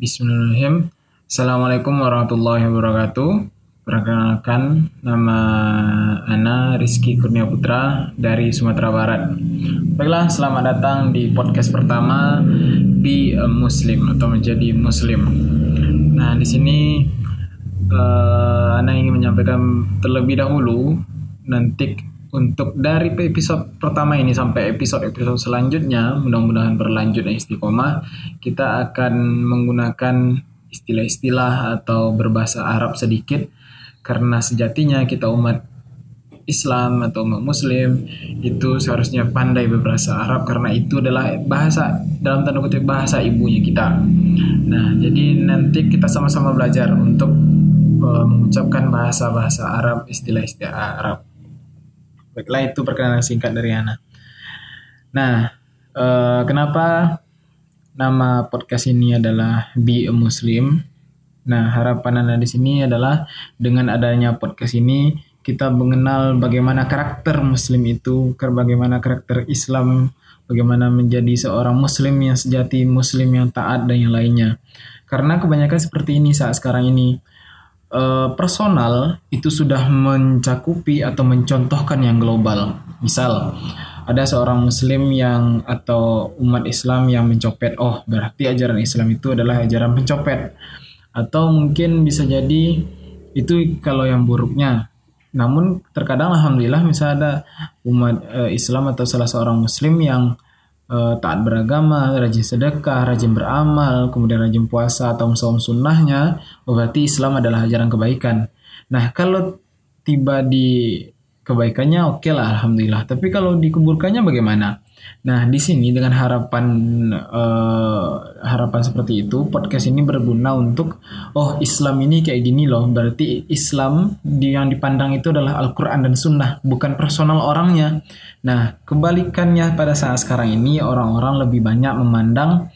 Bismillahirrahmanirrahim. Assalamualaikum warahmatullahi wabarakatuh. Perkenalkan nama Ana Rizky Kurnia Putra dari Sumatera Barat. Baiklah, selamat datang di podcast pertama Be Muslim atau menjadi Muslim. Nah, di sini uh, Ana ingin menyampaikan terlebih dahulu nanti untuk dari episode pertama ini sampai episode-episode selanjutnya, mudah-mudahan berlanjut istiqomah, kita akan menggunakan istilah-istilah atau berbahasa Arab sedikit karena sejatinya kita umat Islam atau umat Muslim itu seharusnya pandai berbahasa Arab karena itu adalah bahasa dalam tanda kutip bahasa ibunya kita. Nah, jadi nanti kita sama-sama belajar untuk uh, mengucapkan bahasa-bahasa Arab, istilah-istilah Arab. Baiklah itu perkenalan singkat dari Ana. Nah, uh, kenapa nama podcast ini adalah Be a Muslim? Nah, harapan Anda di sini adalah dengan adanya podcast ini kita mengenal bagaimana karakter muslim itu, bagaimana karakter Islam, bagaimana menjadi seorang muslim yang sejati, muslim yang taat dan yang lainnya. Karena kebanyakan seperti ini saat sekarang ini uh, personal itu sudah mencakupi atau mencontohkan yang global. Misal, ada seorang muslim yang atau umat Islam yang mencopet, oh berarti ajaran Islam itu adalah ajaran pencopet. Atau mungkin bisa jadi itu kalau yang buruknya. Namun terkadang alhamdulillah misalnya ada umat uh, Islam atau salah seorang muslim yang uh, taat beragama, rajin sedekah, rajin beramal, kemudian rajin puasa atau saum sunnahnya, berarti Islam adalah ajaran kebaikan. Nah, kalau tiba di kebaikannya oke okay lah alhamdulillah. Tapi kalau dikuburkannya bagaimana? Nah, di sini dengan harapan uh, harapan seperti itu, podcast ini berguna untuk oh Islam ini kayak gini loh. Berarti Islam yang dipandang itu adalah Al-Qur'an dan Sunnah, bukan personal orangnya. Nah, kebalikannya pada saat sekarang ini orang-orang lebih banyak memandang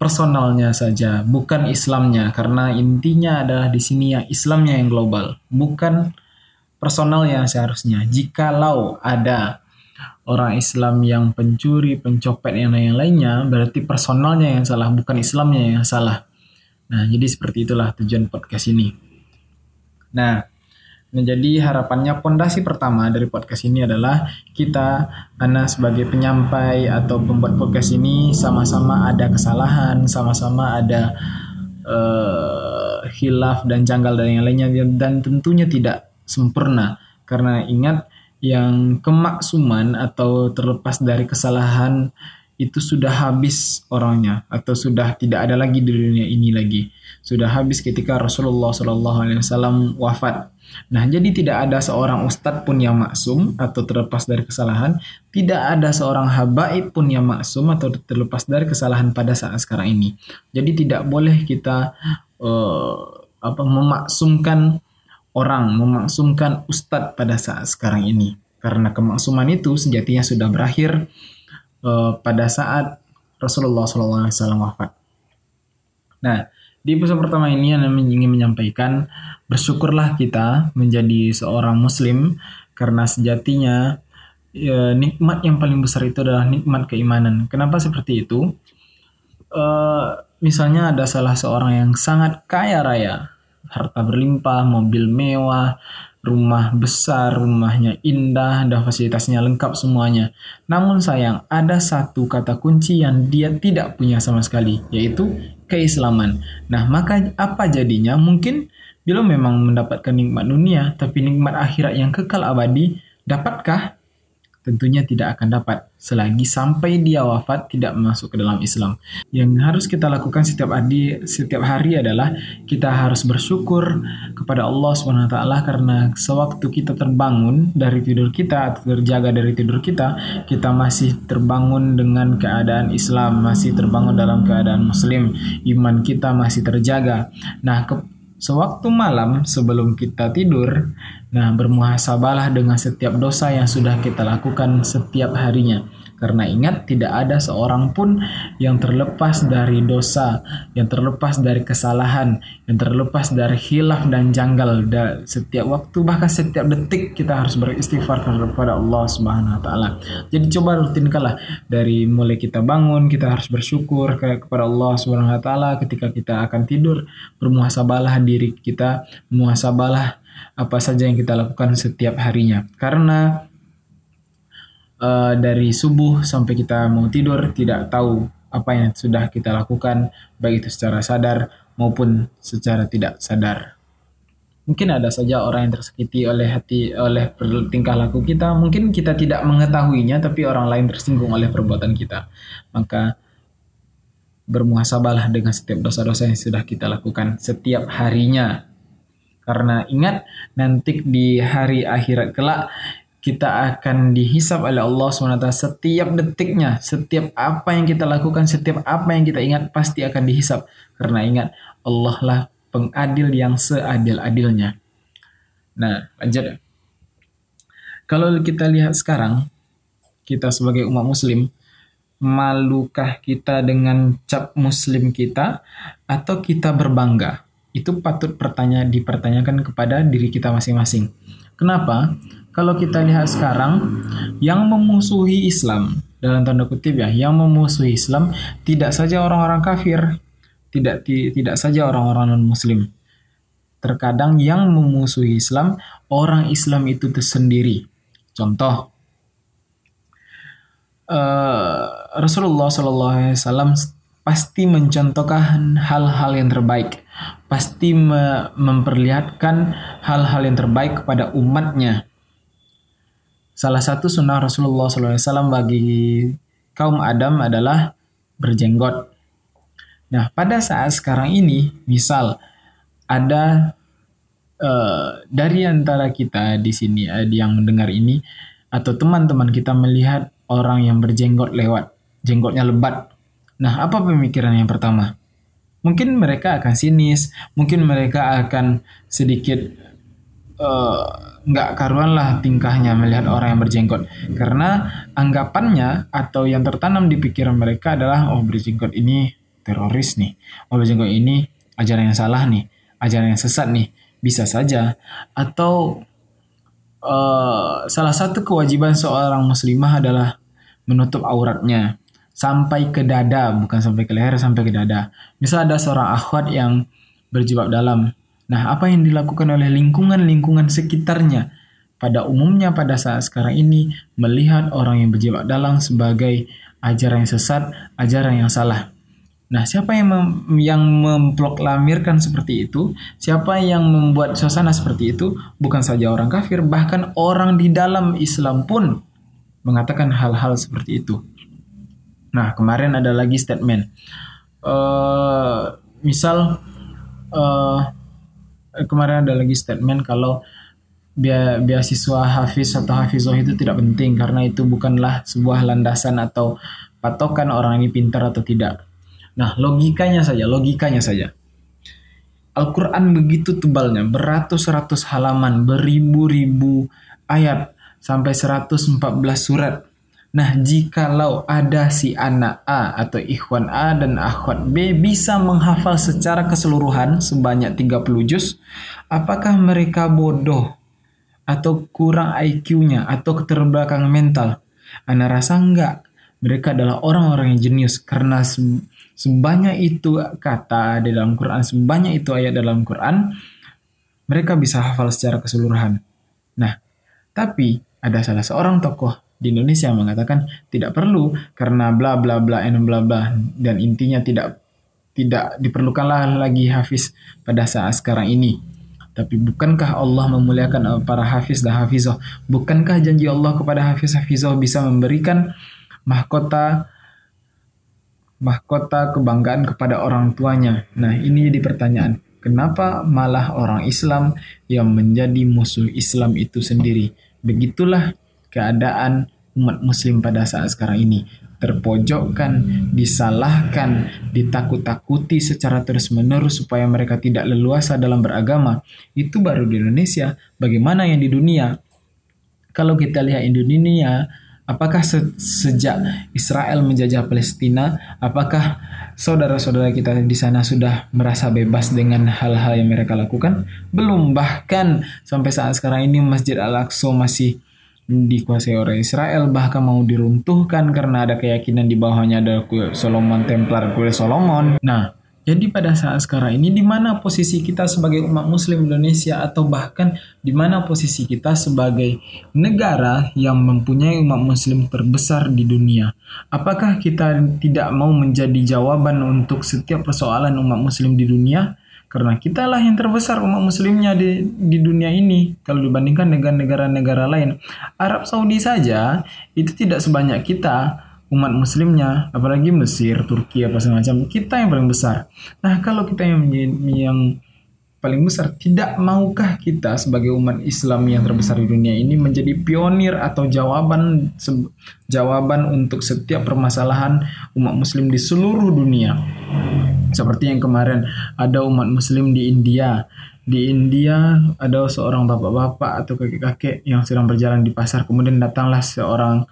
personalnya saja, bukan Islamnya karena intinya adalah di sini yang Islamnya yang global, bukan personal yang seharusnya. Jikalau ada orang Islam yang pencuri, pencopet yang lain-lainnya, berarti personalnya yang salah, bukan Islamnya yang salah. Nah, jadi seperti itulah tujuan podcast ini. Nah, menjadi harapannya pondasi pertama dari podcast ini adalah kita, Ana sebagai penyampai atau pembuat podcast ini sama-sama ada kesalahan, sama-sama ada uh, hilaf dan janggal dan yang lainnya dan tentunya tidak sempurna karena ingat yang kemaksuman atau terlepas dari kesalahan itu sudah habis orangnya atau sudah tidak ada lagi di dunia ini lagi sudah habis ketika Rasulullah Wasallam wafat. Nah jadi tidak ada seorang ustadz pun yang maksum atau terlepas dari kesalahan, tidak ada seorang habaib pun yang maksum atau terlepas dari kesalahan pada saat sekarang ini. Jadi tidak boleh kita uh, apa memaksumkan orang memaksumkan ustadz pada saat sekarang ini. Karena kemaksuman itu sejatinya sudah berakhir uh, pada saat Rasulullah SAW wafat. Nah, di episode pertama ini Anda ingin menyampaikan bersyukurlah kita menjadi seorang muslim karena sejatinya ya, nikmat yang paling besar itu adalah nikmat keimanan. Kenapa seperti itu? Uh, misalnya ada salah seorang yang sangat kaya raya, harta berlimpah, mobil mewah, rumah besar, rumahnya indah, dan fasilitasnya lengkap semuanya. Namun sayang, ada satu kata kunci yang dia tidak punya sama sekali, yaitu keislaman. Nah, maka apa jadinya? Mungkin bila memang mendapatkan nikmat dunia, tapi nikmat akhirat yang kekal abadi, dapatkah? Tentunya tidak akan dapat selagi sampai dia wafat tidak masuk ke dalam Islam. Yang harus kita lakukan setiap hari setiap hari adalah kita harus bersyukur kepada Allah SWT karena sewaktu kita terbangun dari tidur kita atau terjaga dari tidur kita, kita masih terbangun dengan keadaan Islam, masih terbangun dalam keadaan muslim, iman kita masih terjaga. Nah, Sewaktu malam sebelum kita tidur, nah bermuhasabalah dengan setiap dosa yang sudah kita lakukan setiap harinya. Karena ingat tidak ada seorang pun yang terlepas dari dosa, yang terlepas dari kesalahan, yang terlepas dari hilaf dan janggal. Dan setiap waktu bahkan setiap detik kita harus beristighfar kepada Allah Subhanahu wa taala. Jadi coba rutinkanlah dari mulai kita bangun kita harus bersyukur kepada Allah Subhanahu wa taala ketika kita akan tidur, bermuhasabahlah diri kita, muhasabahlah apa saja yang kita lakukan setiap harinya. Karena uh, dari subuh sampai kita mau tidur tidak tahu apa yang sudah kita lakukan baik itu secara sadar maupun secara tidak sadar. Mungkin ada saja orang yang tersakiti oleh hati oleh tingkah laku kita, mungkin kita tidak mengetahuinya tapi orang lain tersinggung oleh perbuatan kita. Maka bermuhasabahlah dengan setiap dosa-dosa yang sudah kita lakukan setiap harinya. Karena ingat nanti di hari akhirat kelak kita akan dihisap oleh Allah SWT setiap detiknya, setiap apa yang kita lakukan, setiap apa yang kita ingat pasti akan dihisap. Karena ingat, Allah lah pengadil yang seadil-adilnya. Nah, lanjut. Kalau kita lihat sekarang, kita sebagai umat muslim, malukah kita dengan cap muslim kita atau kita berbangga? Itu patut pertanyaan dipertanyakan kepada diri kita masing-masing. Kenapa? kalau kita lihat sekarang yang memusuhi Islam dalam tanda kutip ya, yang memusuhi Islam tidak saja orang-orang kafir, tidak tidak saja orang-orang non muslim. Terkadang yang memusuhi Islam orang Islam itu tersendiri. Contoh uh, Rasulullah SAW pasti mencontohkan hal-hal yang terbaik, pasti me memperlihatkan hal-hal yang terbaik kepada umatnya Salah satu sunnah Rasulullah SAW bagi kaum Adam adalah berjenggot. Nah, pada saat sekarang ini, misal ada uh, dari antara kita di sini uh, yang mendengar ini atau teman-teman kita melihat orang yang berjenggot lewat, jenggotnya lebat. Nah, apa pemikiran yang pertama? Mungkin mereka akan sinis, mungkin mereka akan sedikit uh, nggak karuan lah tingkahnya melihat orang yang berjenggot. Karena anggapannya atau yang tertanam di pikiran mereka adalah oh berjenggot ini teroris nih. Oh berjenggot ini ajaran yang salah nih. Ajaran yang sesat nih. Bisa saja. Atau uh, salah satu kewajiban seorang muslimah adalah menutup auratnya sampai ke dada bukan sampai ke leher sampai ke dada misal ada seorang akhwat yang berjilbab dalam Nah, apa yang dilakukan oleh lingkungan-lingkungan sekitarnya pada umumnya pada saat sekarang ini melihat orang yang berjiwa dalang sebagai ajaran yang sesat, ajaran yang salah. Nah, siapa yang mem yang memproklamirkan seperti itu? Siapa yang membuat suasana seperti itu? Bukan saja orang kafir, bahkan orang di dalam Islam pun mengatakan hal-hal seperti itu. Nah, kemarin ada lagi statement. Uh, misal uh, kemarin ada lagi statement kalau beasiswa hafiz atau hafizoh itu tidak penting karena itu bukanlah sebuah landasan atau patokan orang ini pintar atau tidak. Nah, logikanya saja, logikanya saja. Al-Quran begitu tebalnya, beratus-ratus halaman, beribu-ribu ayat, sampai 114 surat. Nah, jikalau ada si anak A atau ikhwan A dan akhwat B bisa menghafal secara keseluruhan sebanyak 30 juz, apakah mereka bodoh atau kurang IQ-nya atau keterbelakangan mental? Anda rasa enggak. Mereka adalah orang-orang yang jenius karena sebanyak itu kata di dalam Quran, sebanyak itu ayat dalam Quran, mereka bisa hafal secara keseluruhan. Nah, tapi ada salah seorang tokoh di Indonesia mengatakan tidak perlu karena bla bla bla and bla bla dan intinya tidak tidak diperlukanlah lagi hafiz pada saat sekarang ini. Tapi bukankah Allah memuliakan para hafiz dan hafizoh? Bukankah janji Allah kepada hafiz hafizoh bisa memberikan mahkota mahkota kebanggaan kepada orang tuanya? Nah, ini jadi pertanyaan. Kenapa malah orang Islam yang menjadi musuh Islam itu sendiri? Begitulah keadaan umat muslim pada saat sekarang ini terpojokkan, disalahkan, ditakut-takuti secara terus-menerus supaya mereka tidak leluasa dalam beragama. Itu baru di Indonesia. Bagaimana yang di dunia? Kalau kita lihat Indonesia, Apakah se sejak Israel menjajah Palestina, apakah saudara-saudara kita di sana sudah merasa bebas dengan hal-hal yang mereka lakukan? Belum, bahkan sampai saat sekarang ini Masjid Al-Aqsa masih dikuasai oleh Israel, bahkan mau diruntuhkan karena ada keyakinan di bawahnya ada kuil Solomon Templar, kuil Solomon. Nah, jadi pada saat sekarang ini di mana posisi kita sebagai umat muslim Indonesia atau bahkan di mana posisi kita sebagai negara yang mempunyai umat muslim terbesar di dunia? Apakah kita tidak mau menjadi jawaban untuk setiap persoalan umat muslim di dunia? Karena kita lah yang terbesar umat muslimnya di, di dunia ini kalau dibandingkan dengan negara-negara lain. Arab Saudi saja itu tidak sebanyak kita, umat muslimnya, apalagi Mesir, Turki apa semacam, kita yang paling besar. Nah, kalau kita yang yang paling besar, tidak maukah kita sebagai umat Islam yang terbesar di dunia ini menjadi pionir atau jawaban jawaban untuk setiap permasalahan umat muslim di seluruh dunia? Seperti yang kemarin ada umat muslim di India. Di India ada seorang bapak-bapak atau kakek-kakek yang sedang berjalan di pasar, kemudian datanglah seorang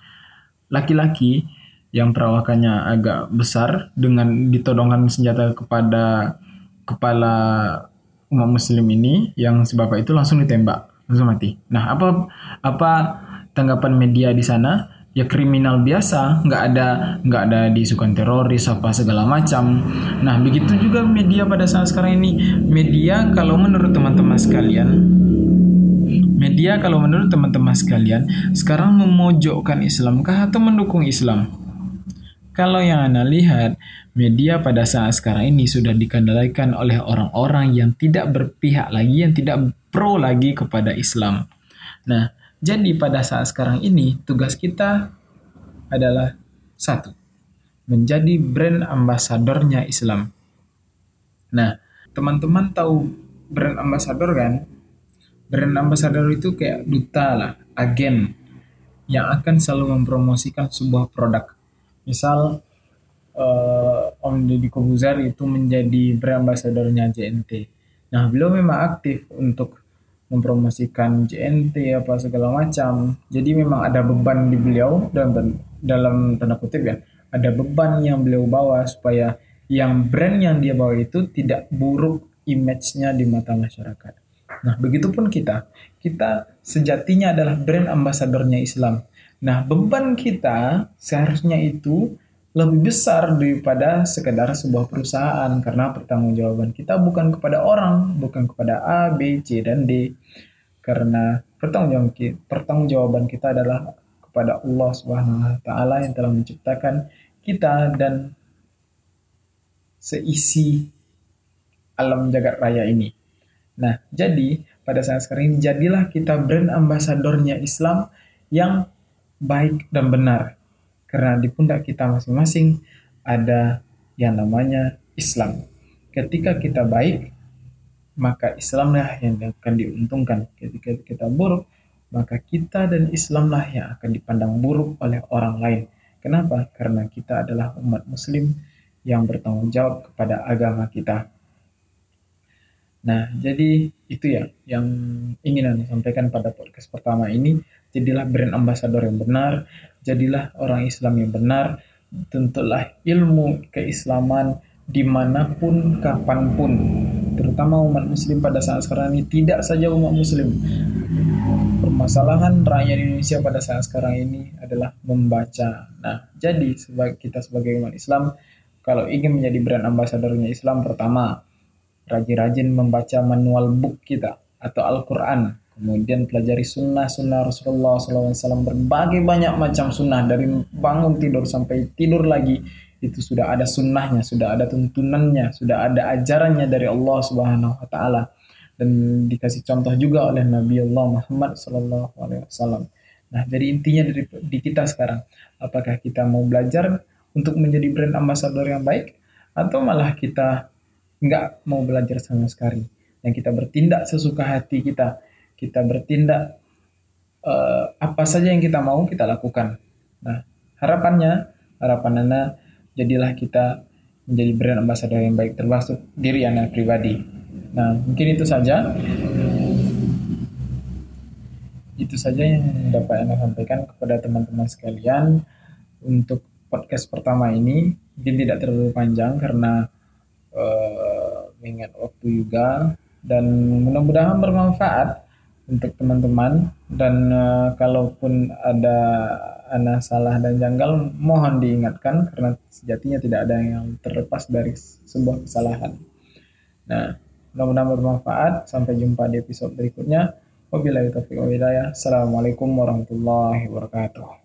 laki-laki yang perawakannya agak besar dengan ditodongkan senjata kepada kepala umat muslim ini yang si bapak itu langsung ditembak langsung mati. Nah apa apa tanggapan media di sana? Ya kriminal biasa, nggak ada nggak ada diisukan teroris apa segala macam. Nah begitu juga media pada saat sekarang ini media kalau menurut teman-teman sekalian media kalau menurut teman-teman sekalian sekarang memojokkan Islamkah atau mendukung Islam? Kalau yang Anda lihat, media pada saat sekarang ini sudah dikendalikan oleh orang-orang yang tidak berpihak lagi, yang tidak pro lagi kepada Islam. Nah, jadi pada saat sekarang ini, tugas kita adalah satu, menjadi brand ambasadornya Islam. Nah, teman-teman tahu brand ambasador kan? Brand ambasador itu kayak duta lah, agen yang akan selalu mempromosikan sebuah produk misal uh, Om Deddy Kobuzer itu menjadi brand ambassador-nya JNT. Nah, beliau memang aktif untuk mempromosikan JNT apa segala macam. Jadi memang ada beban di beliau dalam dalam tanda kutip ya, ada beban yang beliau bawa supaya yang brand yang dia bawa itu tidak buruk image-nya di mata masyarakat. Nah, begitupun kita. Kita sejatinya adalah brand ambasadornya Islam. Nah, beban kita seharusnya itu lebih besar daripada sekedar sebuah perusahaan karena pertanggungjawaban kita bukan kepada orang, bukan kepada A, B, C, dan D. Karena pertanggungjawaban kita adalah kepada Allah Subhanahu wa taala yang telah menciptakan kita dan seisi alam jagat raya ini. Nah, jadi pada saat sekarang ini jadilah kita brand ambasadornya Islam yang baik dan benar. Karena di pundak kita masing-masing ada yang namanya Islam. Ketika kita baik, maka Islamlah yang akan diuntungkan. Ketika kita buruk, maka kita dan Islamlah yang akan dipandang buruk oleh orang lain. Kenapa? Karena kita adalah umat muslim yang bertanggung jawab kepada agama kita. Nah, jadi itu ya yang ingin saya sampaikan pada podcast pertama ini. Jadilah brand ambassador yang benar, jadilah orang Islam yang benar, tentulah ilmu keislaman di mana pun, kapan pun. Terutama umat muslim pada saat sekarang ini, tidak saja umat muslim. Permasalahan rakyat Indonesia pada saat sekarang ini adalah membaca. Nah, jadi sebagai kita sebagai umat Islam, kalau ingin menjadi brand ambassadornya Islam, pertama, rajin-rajin membaca manual book kita atau Al-Quran. Kemudian pelajari sunnah-sunnah Rasulullah SAW berbagai banyak macam sunnah dari bangun tidur sampai tidur lagi itu sudah ada sunnahnya, sudah ada tuntunannya, sudah ada ajarannya dari Allah Subhanahu Wa Taala dan dikasih contoh juga oleh Nabi Allah Muhammad Wasallam. Nah, jadi intinya dari di kita sekarang, apakah kita mau belajar untuk menjadi brand ambassador yang baik atau malah kita nggak mau belajar sama sekali dan kita bertindak sesuka hati kita kita bertindak uh, apa saja yang kita mau kita lakukan. Nah harapannya harapan Anda jadilah kita menjadi brand ambassador yang baik termasuk diri Anda pribadi. Nah mungkin itu saja. Itu saja yang dapat Anda sampaikan kepada teman-teman sekalian untuk podcast pertama ini. Mungkin tidak terlalu panjang karena uh, mengingat waktu juga. Dan mudah-mudahan bermanfaat untuk teman-teman dan uh, kalaupun ada anak salah dan janggal mohon diingatkan karena sejatinya tidak ada yang terlepas dari sebuah kesalahan. Nah, mudah-mudahan bermanfaat. Sampai jumpa di episode berikutnya. Wabillahi taufiq wa hidayah. Assalamualaikum warahmatullahi wabarakatuh.